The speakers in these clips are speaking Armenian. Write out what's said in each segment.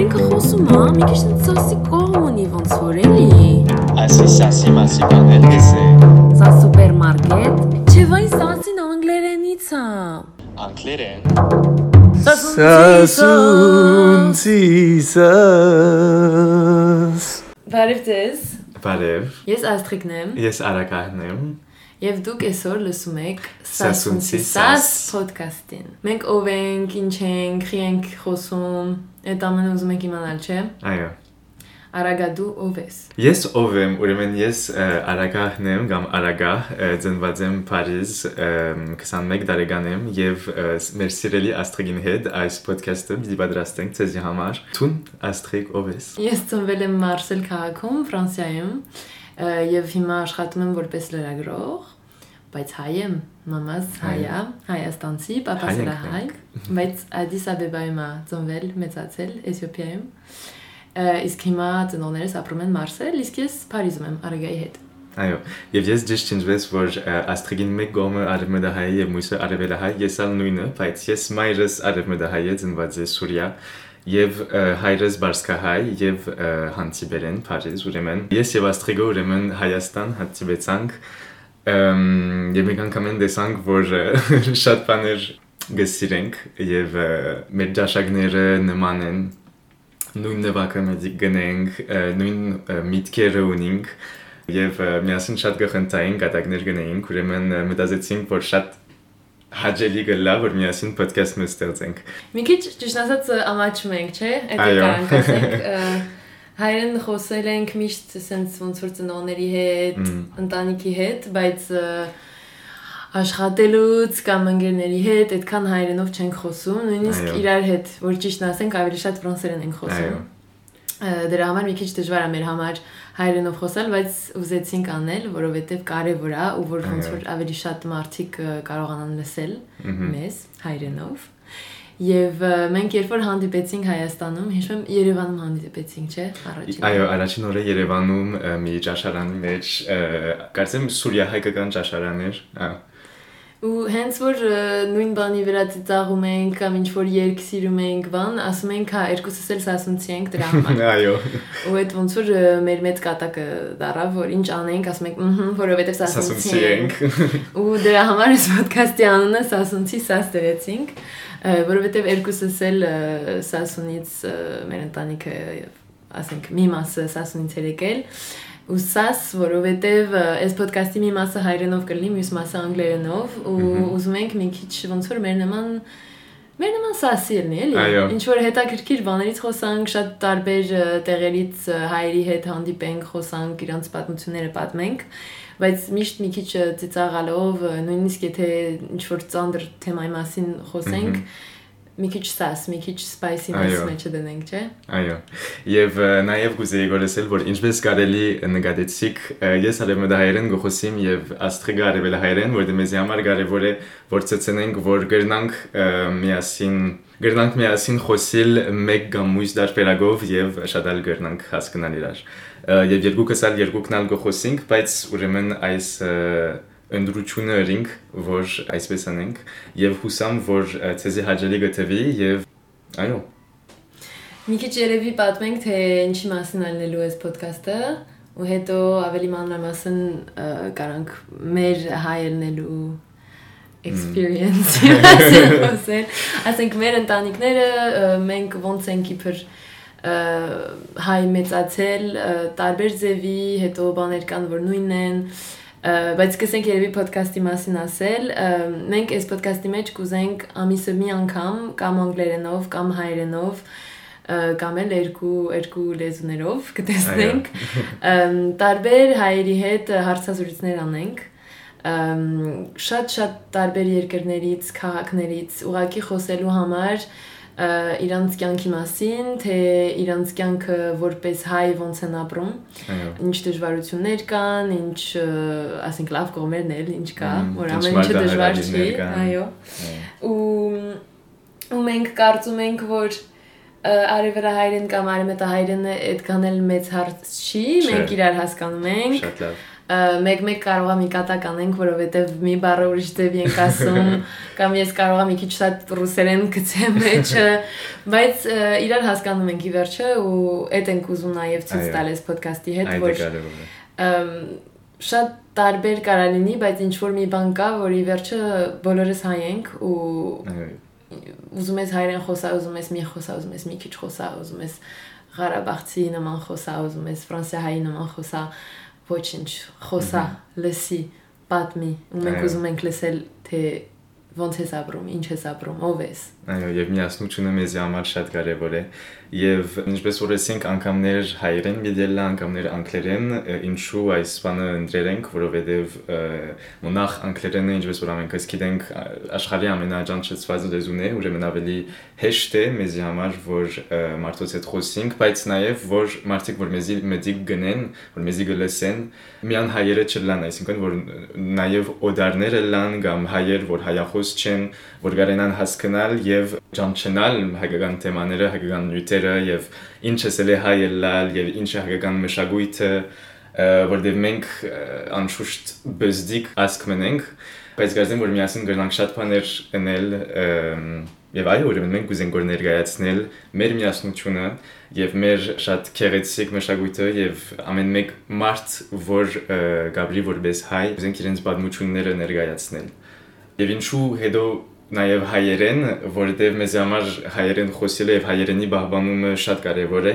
ինքը խոսում է, մի քիչ սասի կողմ ունի ոնց որ էլի։ Այսի սասի մասի բանել դեսե։ Սա սուպերմարկետ։ Չէ, վայ սասին անգլերենից է։ Անգլերեն։ Սասունցիսաս Բարև ձեզ։ Բարև, Ես Աստրիկն եմ ես Արագահն եմ եւ դուք այսօր լսում եք Սասունցի Սաս ոդկասթին։ Մենք ով ենք, ինչ ենք, խի ենք խոսում, այդ ամենը ուզում եք իմանալ, չէ՞։ Այո Արագադու ով ես։ Ես ով եմ, ուրեմն ես Արագահն եմ կամ Արագահ, ը, ծնված եմ Փարիզ, ը, 21 տարեկան եմ եւ մեր սիրելի Աստրիգին հետ այս ոդքասթը դի պատրաստենք ցեզի համար։ Տուն Աստրիգ ով ես։ Ես ծնվել եմ Մարսել քաղաքում, Ֆրանսիայում, եւ հիմա աշխատում եմ որպես լրագրող, բայց հայ եմ, մամաս հայ է, հայաստանցի, papas էլ հայ, բայց Ադիս Աբեբայում ծնվել, մեծացել Էթիոպիայում։ Իսկ հիմա ծնողներս ապրում են Մարսել, իսկ ես Փարիզում եմ Արագայի հետ։ Այո, եւ ես ճիշտ չնջվես, որ Աստրիգին մեկ գոմը արևմտահայ եւ մյուսը արևելահայ, ես ալ նույնը, բայց ես մայրս արևմտահայ է ծնված է Սուրիա եւ հայրս բարսկահայ եւ ը, հանցիբերեն Փարիզ ուրեմն ես եւ Աստրիգը ուրեմն Հայաստան հացիվեցանք եւ մենք անգամ են տեսանք որ շատ բաներ գսիրենք եւ մեր ճաշակները նման են նույն նվակը մենք գնենք նույն միտքերը ունենք եւ միասին շատ գխնդային կատակներ գնայինք ուրեմն մտածեցինք որ շատ հաջելի գլա որ միասին ոդքասթ մը ստեղծենք Մի քիչ ճիշտ ասած ամաչում ենք, չէ՞։ Այդ կարանք ասենք հայերեն խոսել ենք միշտ sense ոնց որ ծնողների հետ, ընտանիքի հետ, բայց աշխատելուց կամ ընկերների հետ այդքան հայերենով չենք խոսում, նույնիսկ իրար հետ, որ ճիշտ ասենք, ավելի շատ ֆրանսերեն ենք խոսում։ Դրա համար մի քիչ դժվար է մեր համար հայերենով խոսալ, բայց ուզեցինք անել, որովհետև կարևոր է ու որ ոնց որ ավելի շատ մարդիկ կարողանան լսել մեզ հայրենով։ Եվ մենք երբ որ հանդիպեցինք Հայաստանում, հիշում եմ Երևանում հանդիպեցինք, չէ՞, առաջին։ Այո, առաջին օրը Երևանում մի ճաշարանի մեջ կարծեմ Սուրիա հայկական ճաշարան էր։ Ու հենց որ նույն բանի վրա ծիծաղում ենք կամ ինչ որ երգ սիրում ենք, բան, ասում ենք, հա, երկուսս էլ սասունցի ենք դրա համար։ Այո։ Ու այդ ոնց որ մեր մեծ կատակը դարավ, որ ինչ անենք, ասում ենք, ըհը, որովհետև սասունցի ենք։ Ու դրա համար այս ոդքասթի անունը Սասունցի Սաս դրեցինք, որովհետև երկուսս էլ Սասունից մեր ընտանիքը ասենք մի մասը Սասունից եկել ու Սաս, որովհետև այս ոդքասթի մի մասը հայերենով կլինի, մյուս մասը անգլերենով ու ուզում ենք մի քիչ ոնց որ մեր նման Մեր նման սասի լինի, էլի։ Ինչ որ հետաքրքիր բաներից խոսանք, շատ տարբեր տեղերից հայերի հետ հանդիպենք, խոսանք, իրանց պատմությունները պատմենք, բայց միշտ մի քիչ ծիծաղալով, նույնիսկ եթե ինչ որ ծանր թեմայի մասին խոսենք, մի քիչ սաս, մի քիչ Այո։ մեջը դնենք, չէ՞։ Այո։ Եվ նաև գուզեի գորեսել, որ ինչպես կարելի նկատեցիք, ես արևմտահայերեն գխոսիմ եւ աստղիկը արևելահայերեն, որտեղ մեզ համար կարևոր է որ ցցնենք, որ գրնանք միասին գրնանք միասին խոսել մեկ կամ մյուս դարբերակով եւ շատ ալ գրնանք հասկանալ իրար։ Եվ երկուքս ալ երկուքն ալ գխոսենք, բայց ուրեմն այս ը, ընդրությունը ըրինք, որ այսպես անենք եւ հուսամ, որ ցեզի հաջելի գտվի եւ այո Մի քիչ երևի պատմենք, թե ինչի մասին է լինելու այս ոդքասթը, ու հետո ավելի մանրամասն կարանք մեր հայելնելու experience խոսել։ Ասենք մեր ընտանիքները մենք ոնց ենք իբր հայ մեծացել տարբեր ձևի, հետո բաներ կան, որ նույնն են, բայց սկսենք երևի ոդքասթի մասին ասել։ Մենք այս ոդքասթի մեջ կուզենք ամիսը մի անգամ կամ անգլերենով կամ հայերենով կամ էլ երկու երկու լեզուներով կտեսնենք տարբեր հայերի հետ հարցազրույցներ անենք ըմ, շատ շատ տարբեր երկրներից, քաղաքներից ուղակի խոսելու համար իրանց կյանքի մասին, թե իրանց կյանքը որպես հայ ոնց են ապրում, ինչ դժվարություններ կան, ինչ ասենք լավ կողմերն էլ ինչ կա, որ ամեն ինչը դժվար չի, այո ու ու մենք կարծում ենք որ ը, արևելահայերեն կամ արևմտահայերենը այդքան էլ մեծ հարց չի, մենք իրար հասկանում ենք, Շատ լավ։ մեկ-մեկ կարող մի կատակ անենք, որովհետև մի բառը ուրիշ դեպի ենք ասում, կամ ես կարող եմ մի քիչ շատ ռուսերեն գցեմ մեջը, բայց իրար հասկանում ենք ի վերջը ու այդ ենք ուզում նաև ցույց տալ այս ոդքասթի հետ, որ շատ տարբեր կարա լինի, բայց ինչ որ մի բան կա, որ ի վերջը բոլորս հայ ենք ու ուզում ես հայերեն խոսա, ուզում ես մի խոսա, ուզում ես մի քիչ խոսա, ուզում ես Ղարաբաղցի նման խոսա, ուզում ես ֆրանսիահայի նման խոսա, ոչինչ, խոսա, լսի, պատմի, ու մենք ուզում ենք լսել, թե ոնց ես ապրում, ինչ ես ապրում, ով ես։ Այո, եւ միասնությունը մեզ համար շատ կարեւոր է եւ ինչպես որ ասենք անգամներ հայերեն գիտելը, անգամներ անգլերեն, ինչու այս բանը ընտրել ենք, որովհետեւ մոնախ անգլերենը ինչպես որ ամենքս գիտենք աշխարհի ամենաճանաչված լեզուն է, ուրեմն ավելի հեշտ է մեզ համար, որ մարդոց հետ խոսենք, բայց նաեւ որ մարդիկ որ մեզի մեդիկ գնեն, որ մեզի գլսեն, միան հայերը չլան, այսինքն որ նաեւ օդարները լան կամ հայեր, որ հայախոս չեն, որ գարենան հասկանալ եւ ճանչնալ հայկական թեմաները, հայկական նյութերը եւ ինչը սել է հայելալ եւ ինչը հայկական մշակույթը, որտեղ մենք անշուշտ բզդիկ ասկ մնենք, բայց գազեմ որ միասին գրանք շատ բաներ ընել Եվ այո, ուրեմն մենք ուզենք որ ներկայացնել մեր միասնությունը եւ մեր շատ քեղեցիկ մշակույթը եւ ամեն մեկ մարդ, որ գաբրի որպես հայ, ուզենք իրենց պատմությունները ներկայացնել։ Եվ ինչու հետո նաև հայերեն, որովհետև մեզ համար հայերեն խոսելը եւ հայերենի բահբանումը շատ կարեւոր է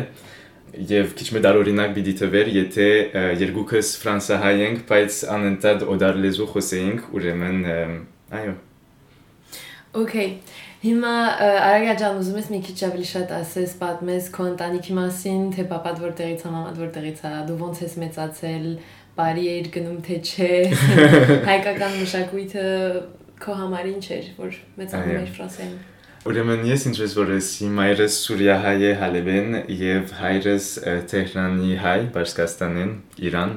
եւ քիչ մի դարօրինակ պիտի թվեր, եթե երկուքս ֆրանսահայ ենք, բայց անընդհատ օդար լեզու խոսեինք, ուրեմն այո։ Okay։ Հիմա Արագա ջան, ուզում ես մի քիչ ավելի շատ ասես, պատմես քո ընտանիքի մասին, թե papat որտեղից է, մաման որտեղից է, դու ոնց ես մեծացել, բարի էր գնում թե չէ, հայկական մշակույթը քո համար ինչ էր, որ մեծանում էր Ֆրանսիայում։ Ուրեմն ես ինչպես որ ասի, մայրս Սուրիահայ է Հալեվեն եւ հայրս Թեհրանի հայ, Բարսկաստանեն, Իրան։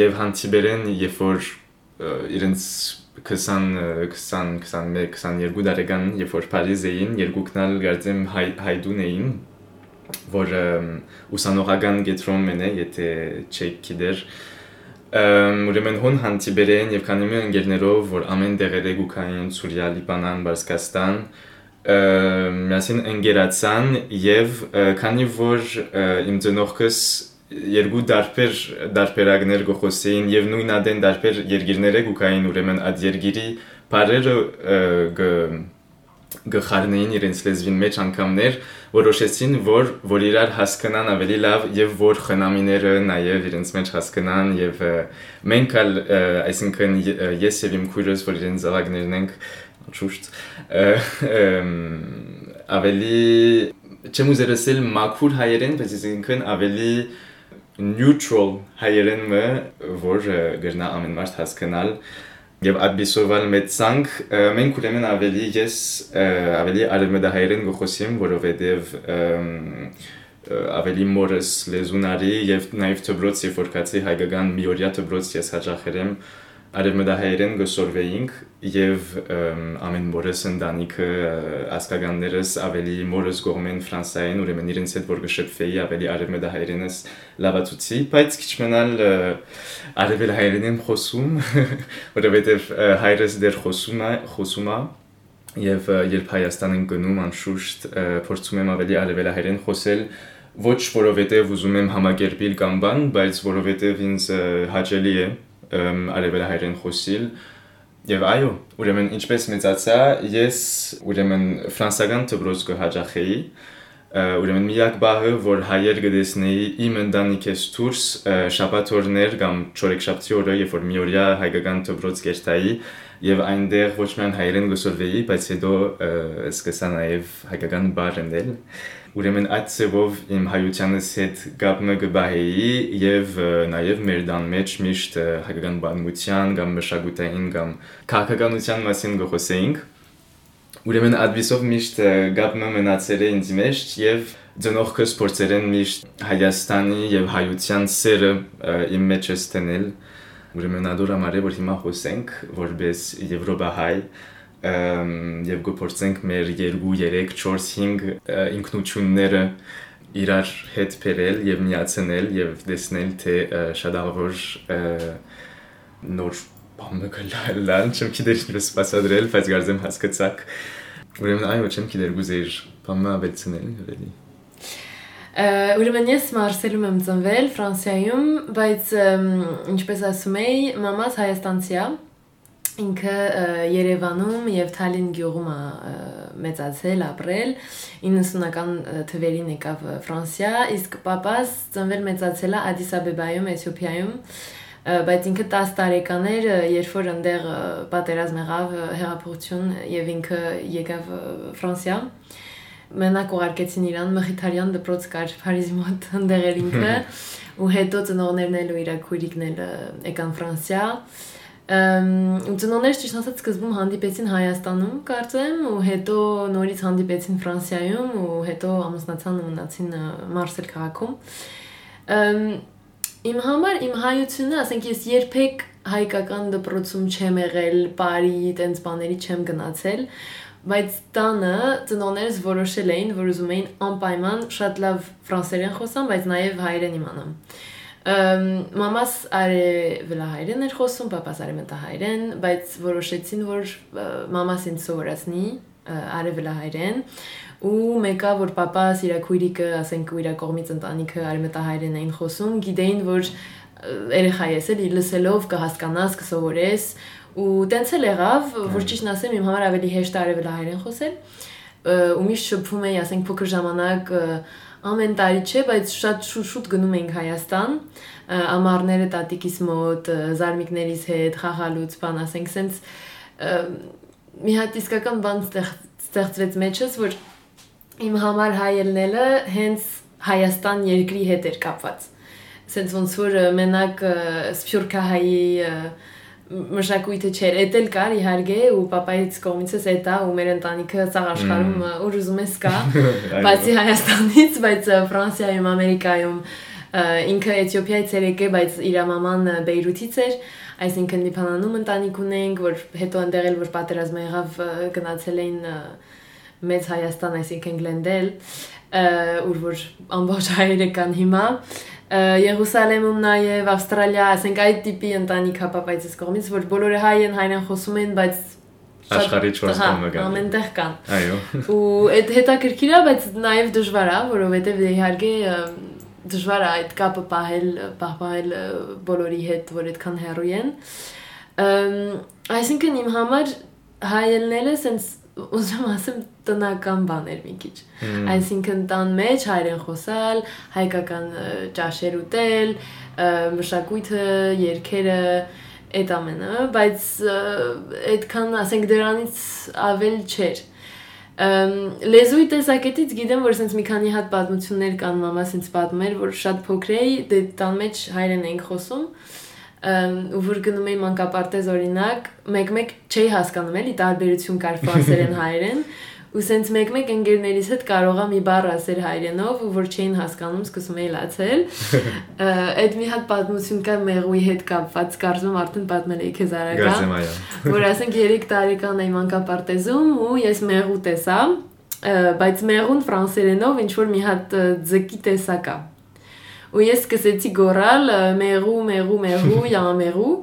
Եվ հանդիպերեն, երբ որ իրենց 20 20 21 22 տարեկան երբ որ Փարիզ էին երկուքն ալ գարձեմ հայ հայդուն էին որ ուսանողական գետրոն մենե եթե չեք գիտեր ուրեմն հոն հանդիպերեն եւ քանի մի ընկերներով որ ամեն տեղերը գուքային Սուրիա, Լիբանան, Բարսկաստան միասին ընկերացան եւ քանի որ իմ ծնողքս երկու դարբեր դարբերակներ գոխոսեին եւ նույն ադեն դարբեր երկիրները գուքային ուրեմն այդ երկիրի բարերը գխարնեին իրենց լեզվին մեջ անգամներ որոշեցին որ որ իրար հասկանան ավելի լավ եւ որ խնամիները նաեւ իրենց մեջ հասկանան եւ մենք ալ այսինքն ես եւ իմ քույրս որ իրենց զավակներն ենք ճուշտ ավելի չեմ ուզեր ասել մաքուր հայերեն բայց այսինքն ավելի neutral հայերեն մը որ գրնա ամեն մարդ հասկանալ Եվ ադբիսովալ մեծանք մենք ուրեմն ավելի ես ավելի արևմտահայերեն գխոսիմ, որովհետև ավելի մորս լեզունարի եւ նաեւ թբրոց երբ որ կացի հայկական միորյա թբրոց ես հաջախերեմ արևմտահայերեն գսորվեինք եւ ամեն մորս ընտանիքը ասկագաններս ավելի մորս գողմեն ֆրանսային ուրեմն իրենց հետ որ գշփվեի ավելի արևմտահայերենս լավացուցի բայց քիչ մնալ արևելահայերենեն խոսում որովհետեւ հայրս դեր խոսում է խոսում է եւ երբ Հայաստան են գնում անշուշտ փորձում եմ ավելի արևելահայերեն խոսել ոչ որովհետեւ ուզում եմ համակերպիլ կամ բան բայց որովհետեւ ինձ հաճելի է արևելահայերեն խոսիլ Եվ այո, ուրեմն ինչպես մեծացա, ես ուրեմն ֆրանսական դպրոց կհաջախեի, ուրեմն միակ բահը, որ հայեր գտեսնեի իմ ընտանիքես դուրս շաբաթօրներ կամ չորեքշաբթի օրը, երբ որ մի օրյա հայկական դպրոց գերտայի, եւ այնտեղ ոչ միայն հայերեն գսորվեի, բայց հետո սկսա նաեւ հայկական բառ ընդել ուրեմն այդ ծևով իմ հայությանս հետ գապը գբահեի եւ նաեւ մեր դան մեջ միշտ հայկական բանության կամ մշակութային կամ քաղաքականության մասին գխոսեինք ուրեմն ադվիսով միշտ գապը մնացել է ինձ մեջ եւ ծնողքս փորձերեն միշտ Հայաստանի եւ հայության սերը իմ մեջ ստենել ուրեմն ադորա մարե որ հիմա խոսենք որպես եվրոպահայ եւ գործենք մեր 2 3 4 5 ինքնությունները իրար հետ փերել եւ միացնել եւ տեսնել թե շատ ը, նոր բանը կլան, չեմ գիտեր ինչպես սպասադրել, բայց գարձեմ հասկացակ։ Ուրեմն այո, չեմ գիտեր գուզեիր բանը ավելցնել ավելի։ Ուրեմն ես Մարսելում եմ ծնվել, Ֆրանսիայում, բայց ինչպես ասում էի, մամաս հայաստանցի է։ Ինքը Երևանում եւ Թալին գյուղում է մեծացել, ապրել։ 90-ական ը, թվերին եկավ Ֆրանսիա, իսկ papas ծնվել մեծացել է Ադիս Աբեբայում, Էթիոպիայում։ բայց ինքը 10 տարեկան էր, երբ որ այնտեղ պատերազմ եղավ, հեղափոխություն եւ ինքը եկավ Ֆրանսիա մենակ ուղարկեցին իրան Մխիթարյան դպրոց կար Փարիզի մոտ ընդեղ էր ինքը ու հետո ծնողներն էլ ու իր քույրիկն էլ եկան Ֆրանսիա ու ծնողները ճիշտ ասած սկզբում հանդիպեցին Հայաստանում կարծեմ ու հետո նորից հանդիպեցին Ֆրանսիայում ու հետո ամուսնացան ու մնացին Մարսել քաղաքում իմ համար իմ հայությունը, ասենք ես երբեք հայկական դպրոցում չեմ եղել, բարի, տենց բաների չեմ գնացել, բայց տանը ծնողներս որոշել էին, որ ուզում էին անպայման շատ լավ ֆրանսերեն խոսան, բայց նաև հայերեն իմանամ։ Ամ, Մամաս արևելահայերեն էր խոսում, papas արևմտահայերեն, բայց որոշեցին, որ մամաս ինձ սովորացնի ը, արևելահայերեն ու մեկը որ papas իր քույրիկը, ասենք իր կողմից ընտանիքը արևմտահայերեն էին խոսում, գիտեին, որ ը, երեխա ես էլի լսելով կհասկանաս, կսովորես ու տենց էլ եղավ, որ ճիշտ ասեմ, իմ համար ավելի հեշտ է արևելահայերեն խոսել ու միշտ շփվում էի, ասենք փոքր ժամանակ ամեն տարի չէ, բայց շատ շուտ շուտ գնում էինք Հայաստան, ամառները տատիկիս մոտ, ը, զարմիկներիս հետ, խաղալուց, բան, ասենք, սենց մի հատ իսկական բան ստեղ ստեղծվեց մեջս, որ իմ համար հայ ելնելը հենց Հայաստան երկրի հետ էր կապված։ Սենց ոնց որ մենակ սփյուռքահայի մշակույթը չէր, էդ էլ կար իհարկե ու papaից կողմից էս էտա ու մեր ընտանիքը ցաղ աշխարհում ուր ուզում ես կա, բացի Հայաստանից, բայց Ֆրանսիայում, Ամերիկայում ինքը Էթիոպիայից էր եկել, բայց իր մաման Բեյրութից էր, այսինքն Լիբանանում ընտանիք ունենք, որ հետո այնտեղ էլ որ պատերազմը եղավ գնացել էին մեծ Հայաստան, այսինքն Գլենդել, ուր որ ամբողջ հայերը կան հիմա Երուսալեմում նաև Ավստրալիա, ասենք այդ տիպի ընտանիք հապապայցից կողմից, որ բոլորը հայ են, հայերեն խոսում են, բայց Աշխարհի չորս հա, կողմը կան։ Ամենտեղ կան։ Այո։ Ու այդ հետաքրքիր է, բայց նաև դժվար է, որովհետև իհարկե դժվար է այդ կապը պահել, պահպանել բոլորի հետ, որ այդքան հեռու են։ Այսինքն իմ համար հայելնելը սենց ուզում ասեմ տնական բան էր մի քիչ։ Այսինքն տան մեջ հայերեն խոսալ, հայկական ճաշեր ուտել, մշակույթը, երգերը, այդ ամենը, բայց այդքան, ասենք դրանից ավել չէր։ լեզուի տեսակետից գիտեմ, որ sense մի քանի հատ պատմություններ կան, մամաս ինձ պատմում էր, որ շատ փոքր էի, դե տան մեջ հայերեն էինք խոսում, ըմ, ու որ գնում էի մանկապարտեզ օրինակ, մեկ-մեկ չէի հասկանում էլի տարբերություն կար ֆրանսերեն հայերեն, ու sense մեկ-մեկ ընկերներիս հետ կարողա մի բառ ասել հայերենով, որ չէին հասկանում, սկսում էի լացել։ Այդ մի հատ պատմություն կա մեղուի հետ կապված, կարծում արդեն պատմել էի քեզ արագա որ ասենք 3 տարեկան էի մանկապարտեզում ու ես մեղու տեսա, բայց մեղուն ֆրանսերենով ինչ որ մի հատ ձկի տեսակ է։ Ու ես սկսեցի գոռալ մեղու, մեղու, մեղու, յա մեղու։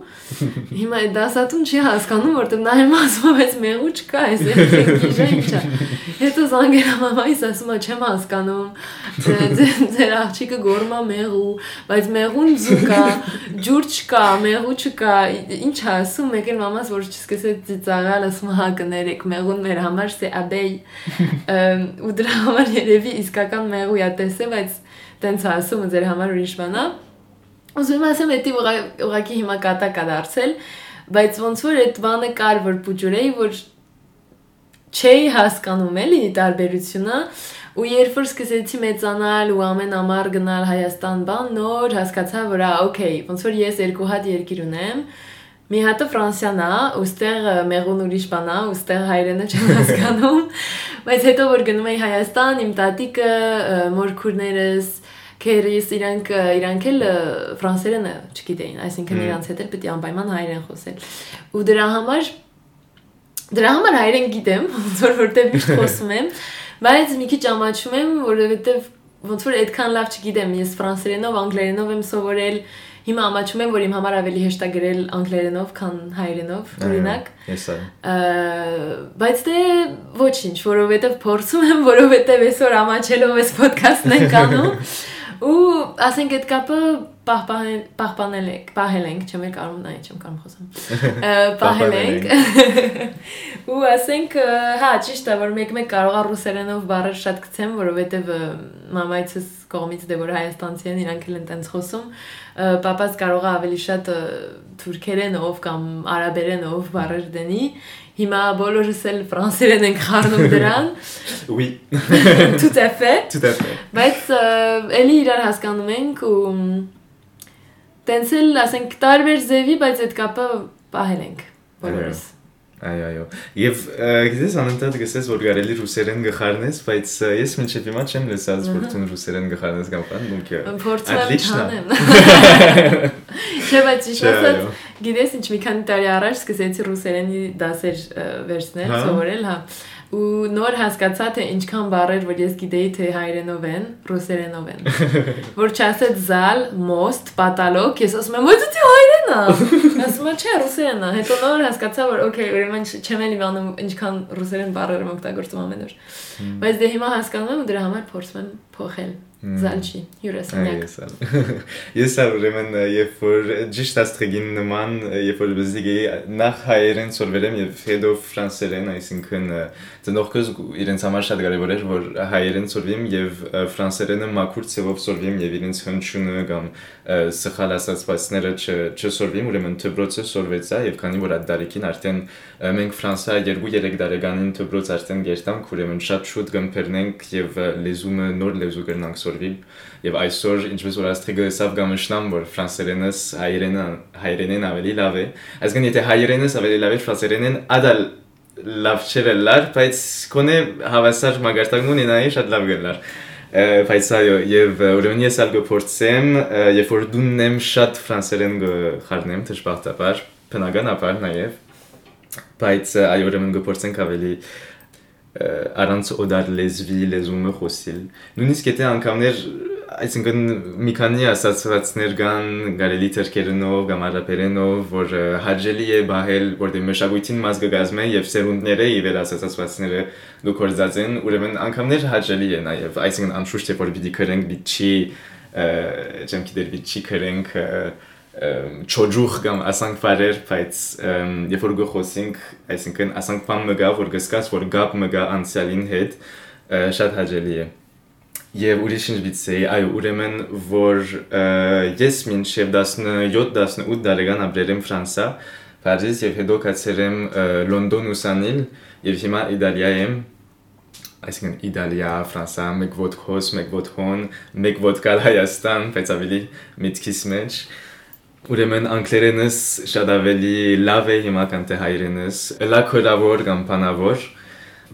Հիմա դասատուն չի հասկանում, որտեղ նա իմ ասում բայց մեղու չկա, երկիժը ինչա։ Հետո զանգել եմ մամայիս ասում է, չեմ հասկանում։ ձե- ձե- Ձեր աղջիկը գոռում է մեղու, բայց մեղուն ձուկ է, ջուր չկա, մեղու չկա։ Ինչ ասում, մեկ էլ մամաս որ չսկսեց ծիծաղալ, ասում հա կներեք, մեղուն մեր համար abeille։ Ըմ, Ու դրա համար երևի իսկական մեղու է տեսել, բայց տենց ասում ու ձեր համար ուրիշ բան է։ Ուզում եմ ասեմ, դա ուղղակի հիմա կատակ է դարձել, բայց ոնց որ այդ բանը կար, որ փուջուրեի, որ չէի հասկանում էլի տարբերությունը ու երբ որ սկսեցի մեծանալ ու ամեն ամառ գնալ Հայաստան բան նոր հասկացա որ ա օքեյ ոնց որ ես երկու հատ երկիր ունեմ մի հատը Ֆրանսիան է ու ստեղ ը, մեղուն ուրիշ բան է ու ստեղ հայրենը չեմ հասկանում բայց հետո որ գնում էի Հայաստան իմ տատիկը ը, մորքուրներս քերիս իրանք իրանք էլ ֆրանսերենը չգիտեին այսինքն Մմ։ իրանց հետ էլ պետք է անպայման հայերեն խոսել ու դրա համար Դրա համար հայերեն գիտեմ, ոնց որ որտեղ միշտ խոսում եմ, բայց մի քիչ ամաչում եմ, որովհետև ոնց որ այդքան լավ չգիտեմ, ես ֆրանսերենով, անգլերենով եմ սովորել։ Հիմա ամաչում եմ, որ իմ համար ավելի հեշտ է գրել անգլերենով, քան հայերենով, օրինակ։ Ես այ։ Բայց դե ոչինչ, որովհետև փորձում եմ, որովհետև այսօր ամաչելով այս ոդքասթն ենք անում։ Ու ասենք այդ կապը պահպանել պահպանել ենք, պահել ենք, չեմ կարող նայ, չեմ կարող խոսեմ։ Պահել ենք։ Ու ասենք, հա, ճիշտ է, որ մեկ-մեկ կարող է ռուսերենով բառեր շատ գցեմ, որովհետև մամայցս կողմից դե որ հայաստանցի են, իրանք էլ են տենց խոսում, papas կարող է ավելի շատ թուրքերենով կամ արաբերենով բառեր դնի, Հիմա բոլորս էլ ֆրանսերեն ենք խառնում դրան։ Oui. Tout à fait։ Tout à fait։ Բայց էլի իրար հասկանում ենք ու տենց էլ ասենք տարբեր ձևի, բայց այդ կապը պահել ենք բոլորս։ Այո, այո։ Եվ գիտես անընդհատ գսես որ կարելի ռուսերեն գխառնես, բայց ես մինչև հիմա չեմ լսած որ դու ռուսերեն գխառնես կամ բան, դուք Փորձում եմ։ Չէ, բայց ասած, գիտես ինչ մի քանի տարի առաջ սկսեցի ռուսերենի դասեր վերցնել, սովորել, հա ու նոր հասկացա թե ինչքան բառեր որ ես գիտեի թե հայերենով են, ռուսերենով են։ Որ չասեց զալ, most, պատալոկ, ես ասում եմ, «Ո՞ց դի հայերեն է»։ Ասում եմ, «Չէ, ռուսերեն է»։ Հետո նոր հասկացա որ օքեյ, ուրեմն չեմ էլ իմանում ինչքան ռուսերեն բառեր եմ օգտագործում ամեն օր։ Բայց դե հիմա հասկանում եմ ու դրա համար փորձում եմ փոխել։ Զալչի, հյուրասենյակ։ Ես ուրեմն երբ որ ճիշտ աստրեգին նման, երբ որ բզիգի նախ հայերեն սորվերեմ եւ հետո ֆրանսերեն, այսինքն ծնողքս իրենց համար շատ կարեւոր էր որ հայերեն սորվիմ եւ ֆրանսերենը մաքուր ցևով սորվիմ եւ իրենց հնչյունը կամ սխալ ասացվածները չսորվիմ, ուրեմն դպրոցը սորվեցա եւ քանի որ այդ դարիքին արդեն մենք Ֆրանսա 2-3 տարեկանին դպրոց արդեն գերտանք, ուրեմն շատ շուտ գմփերնենք եւ լեզումը նոր լեզու կրնանք սորվիլ եւ այսօր ինչպես որ աստրիգը սավ գամշնամ որ ֆրանսերենս հայերենը հայերենեն ավելի լավ է այսինքն եթե հայերենս ավելի լավ է ֆրանսերենեն ադալ լավ չէ լար բայց կոնե հավասար մագարտակն ունենայի շատ լավ գլար բայց այո եւ ուրեմն ես ալ գործեմ երբ որ դուննեմ շատ ֆրանսերեն գխառնեմ դժբախտաբար բնականաբար նաեւ բայց այո ուրեմն գործենք ավելի առանց օդար լեզվի լեզումը խոսիլ նույնիսկ եթե անգամներ այսինքն մի քանի ասացվածներ կան գարելի թերքերնով կամ արաբերենով որ հաջելի է բահել որտեղ մշակույթին մաս կգազմե եւ սերունդները իվեր ասացվածները գործած են ուրեմն անգամներ հաջելի է նաեւ այսինքն անշուշտ է որ պիտի քրենք պիտի չեմ գիտեր պիտի քրենք չոջուխ կամ ասանք բարեր, բայց երբ որ գխոսենք, այսինքն ասանք բան մգա, որ գսկաս, որ գապ մգա անցյալին հետ, շատ հաջելի է։ Եվ ուրիշ ինչ բիցեի, այո, ուրեմն որ ես մինչև 17-18 տարեկան ապրել եմ Ֆրանսա, Փարիզ եւ հետո կացել եմ Լոնդոն ուսանիլ եւ հիմա Իտալիա եմ այսինքն Իտալիա, Ֆրանսա, մեկ ոդքոս, մեկ ոդհոն, մեկ ոդկալ Հայաստան, բայց ավելի միտքիս մեջ։ Ուրեմն անգլերենս շատ ավելի լավ է հիմա քան թե հայերենս, լա քորավոր կամ բանավոր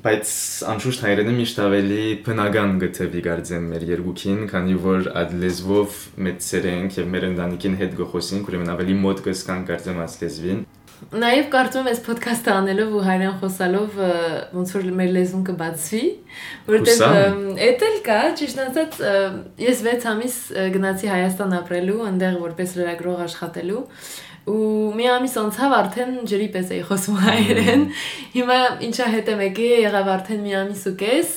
բայց անշուշտ հայերենը միշտ ավելի բնական գտեվի գարձեմ մեր երկուքին, քանի որ այդ լեզվով մեծեր ենք եւ մեր ընտանիքին հետ գխոսենք, ուրեմն ավելի մոտ կսկան գարձեմ այս լեզվին։ Նաև կարծում եմ այս ոդքասթը անելով ու հայերեն խոսալով ոնց որ մեր լեզուն կբացվի, որովհետև էտել կա, ճիշտ ասած, ես 6 ամիս գնացի Հայաստան ապրելու, այնտեղ որպես լրագրող աշխատելու ու մի ամիս անցավ արդեն ջրի պես էի խոսում հայերեն հիմա ինչա հետ եմ եկել եղավ արդեն մի ամիս ու կես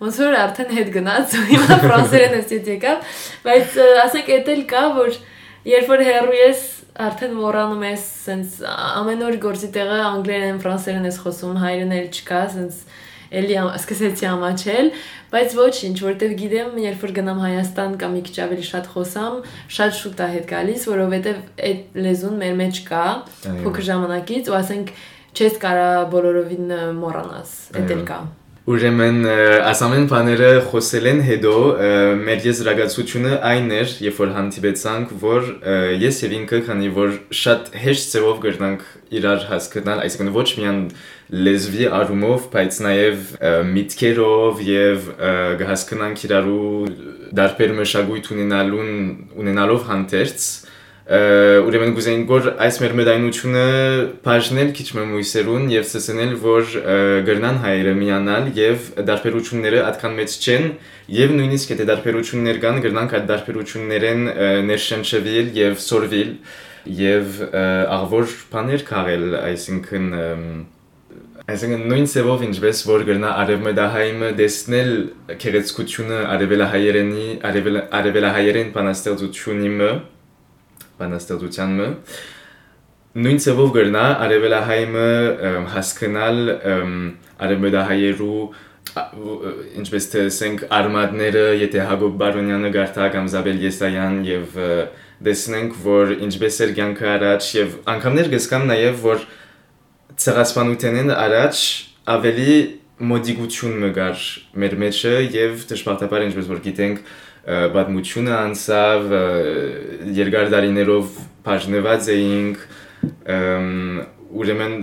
ոնց որ արդեն հետ գնաց ու հիմա ֆրանսերեն էս եկավ բայց ասենք էտել կա որ երբ որ հերու ես արդեն մոռանում ես սենց ամեն օր գործի տեղը անգլերեն ֆրանսերեն ես խոսում հայերեն էլ չկա սենց էլի սկսեցի ամաչել, բայց ոչինչ, որտեվ գիտեմ, երբ որ գնամ Հայաստան կամ մի քիչ ավելի շատ խոսամ, շատ շուտ է հետ գալիս, որովհետեվ այդ լեզուն մեր մեջ կա փոքր ժամանակից ու ասենք չես կարա բոլորովին մոռանաս, դա էլ կա։ Ուրեմն այս ամեն բաները խոսել են հետո մեր եզրակացությունը այն էր, երբ որ հանդիպեցանք, որ ես եւ ինքը քանի որ շատ հեշտ ձևով գրնանք իրար հասկանալ, այսինքն ոչ միայն լեզվի առումով, բայց նաև միտքերով եւ կհասկանանք իրարու դարբեր մշակույթ ունենալուն ունենալով հանդերձ ուրեմն գուզեին որ այս մեր մեդայնությունը բաժնել քիչ մույսերուն եւ ցսնել որ գրնան հայերը միանալ եւ դարբերությունները այդքան մեծ չեն եւ նույնիսկ եթե դարբերություններ կան գրնանք այդ դարբերություններեն ներշնչվել եւ սորվել եւ աղվոր բաներ քաղել այսինքն Այսինքն նույն ծևով ինչպես որ գրնա արևմտահայմը դեսնել քերեցկությունը արևելահայերենի արևելահայերեն բանաստեղծությունի մը բանաստեղծության մը նույն ծևով գրնա արևելահայմը հասկանալ արևմտահայերու ինչպես տեսենք արմատները եթե Հակոբ Բարոնյանը գարտա կամ Զաբել Եսայան եւ դեսնենք որ ինչպես էր կյանքը առաջ եւ անգամներ գսկան նաեւ որ ցեղասպանութենեն առաջ ավելի մոդիգություն մգար մեր մեջը եւ դժբախտաբար ինչպես որ գիտենք պատմությունը անցավ երկար դարիներով բաժնված էինք ուրեմն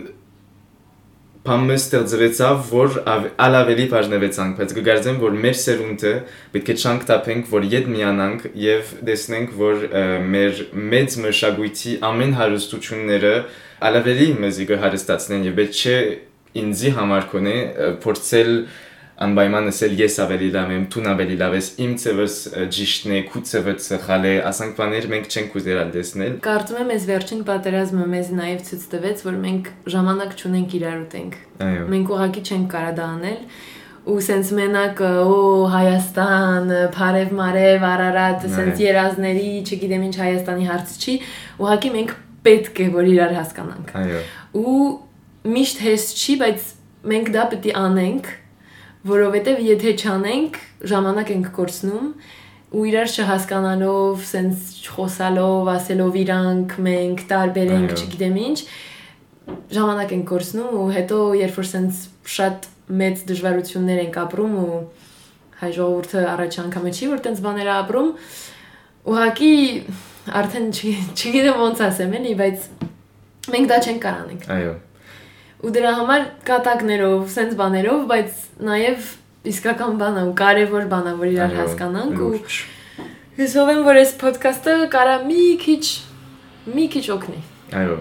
Պամը ստեղծվեցավ, որ ալավելի բաժնվեցանք, բայց կգարձեմ, որ մեր սերունդը պետք է չանք տապենք, որ ետ միանանք եւ տեսնենք, որ մեր մեծ մշակույթի ամեն հարստությունները ալավելի մեզի կհարստացնեն եւ պետք չէ ինձի համար կոնե փորձել անպայման ասել ես ավելի լավ եմ, դու ավելի լավ ես, իմ ծևս ճիշտն է, քու ծևը սխալ է, ասանք բաներ մենք չենք ուզել անդեսնել։ Կարծում եմ այս վերջին պատերազմը մեզ նաև ցույց տվեց, որ մենք ժամանակ չունենք իրար ուտենք։ Այո։ Մենք ուղղակի չենք կարող դա անել ու սենց մենակ օ Հայաստան, Փարև Մարև, Արարատ, սենց երազների, չգիտեմ ինչ Հայաստանի հարցը չի, ուղղակի մենք պետք է որ իրար հասկանանք։ Այո։ Ու միշտ հեշտ չի, բայց մենք դա պետք է անենք որովհետև եթե չանենք, ժամանակ ենք կորցնում ու իրար չհասկանալով, սենց խոսալով, ասելով իրանք, մենք տարբեր ենք, չգիտեմ ինչ, ժամանակ ենք կորցնում ու հետո երբ որ սենց շատ մեծ դժվարություններ ենք ապրում ու հայ ժողովուրդը առաջ անգամը չի որ տենց բաներ ապրում, ուղղակի արդեն չգիտեմ ոնց ասեմ, էլի, բայց մենք դա չենք կարանենք։ Այո ու դրա համար կատակներով, սենց բաներով, բայց նաև իսկական բան է ու կարևոր բան է, որ իրար հասկանանք ու հուսով եմ, որ այս ոդքասթը կարա մի քիչ մի քիչ օգնի։ Այո։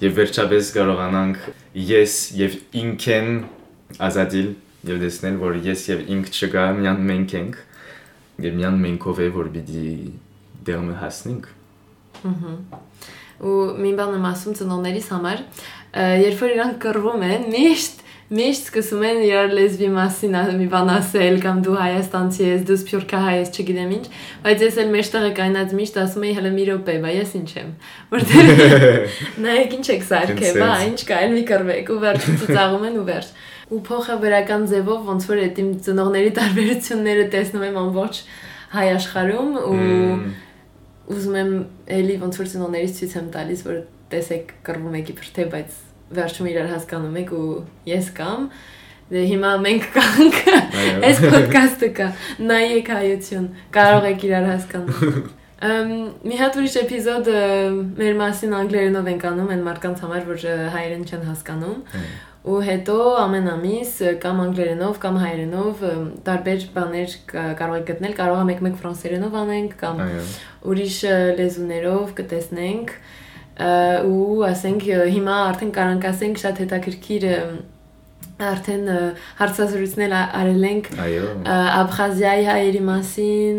Եվ վերջապես կարողանանք ես եւ ինքեն ազատիլ եւ դեսնել, որ ես եւ ինք չկա, միան մենք ենք։ Եվ միան մենքով է, որ պիտի դերմը հասնենք։ Ահա։ Ու մի բան եմ ասում ծնողներիս համար, երբ որ իրանք կռվում են, միշտ միշտ սկսում են իրար լեզվի մասին մի բան ասել կամ դու հայաստանցի ես, դու սփյուռքահայ ես, չգիտեմ ինչ, բայց ես էլ մեջտեղը կայնած միշտ ասում եի հələ մի րոպե, բա ես ինչ եմ։ Որտեղ նայեք ինչ եք սարքե, բա ինչ կա, էլ մի կռվեք ու վերջ ծծաղում են ու վերջ։ Ու փոխաբերական ձևով ոնց որ այդ իմ ծնողների տարբերությունները տեսնում եմ ամբողջ հայ աշխարհում ու ուզում եմ էլի ոնց որ ծնողներից ցույց եմ տալիս, որ տեսեք կռվում եք իբր թե, բայց վերջում իրար հասկանում եք ու ես կամ դե հիմա մենք կանք այս ոդկասթը կա նայեք հայություն կարող եք իրար հասկանալ Ամ մի հատ ուրիշ էպիզոդ մեր մասին անգլերենով ենք անում այն մարդկանց համար որ հայերեն չեն հասկանում ու հետո ամեն ամիս կամ անգլերենով կամ հայերենով տարբեր բաներ կարող եք գտնել կարող եք մեկ ֆրանսերենով անենք կամ ուրիշ լեզուներով կտեսնենք ու ասենք հիմա արդեն կարանք ասենք շատ հետաքրքիր արդեն հարցազրույցներ արել ենք Աբխազիայի հայերի մասին,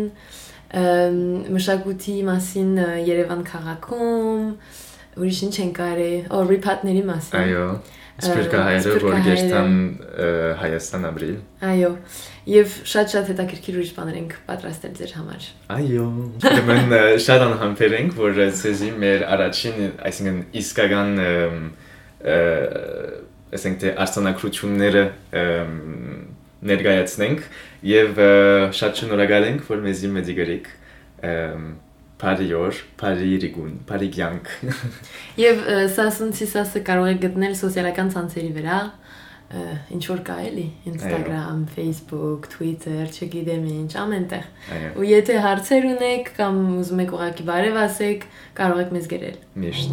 մշակույթի մասին Երևան քաղաքում, ուրիշ ինչ են կարել, օ ռիփատների մասին։ Այո։ Սպիրկահայերը, որ գերտան Հայաստան ապրիլ։ Այո։ Եվ շատ-շատ հետաքրքիր ուրիշ բաներ ենք պատրաստել ձեր համար։ Այո։ Ուրեմն շատ անհամբեր ենք, որ ցեզի մեր առաջին, այսինքն իսկական ասենք թե արտանագրությունները ներկայացնենք եւ շատ շնորհակալ ենք, որ մեզի մեդիգրիկ Փարիոր, Փարիրիգուն, Փարիգյանք։ Եվ սասունցի սասը կարող եք գտնել սոցիալական ցանցերի վրա, ինչ որ կա էլի, Instagram, Facebook, Twitter, չգիտեմ ինչ, ամենտեղ։ Ու եթե հարցեր ունեք կամ ուզում եք ուղակի բարև ասեք, կարող եք մեզ գրել։ Միշտ։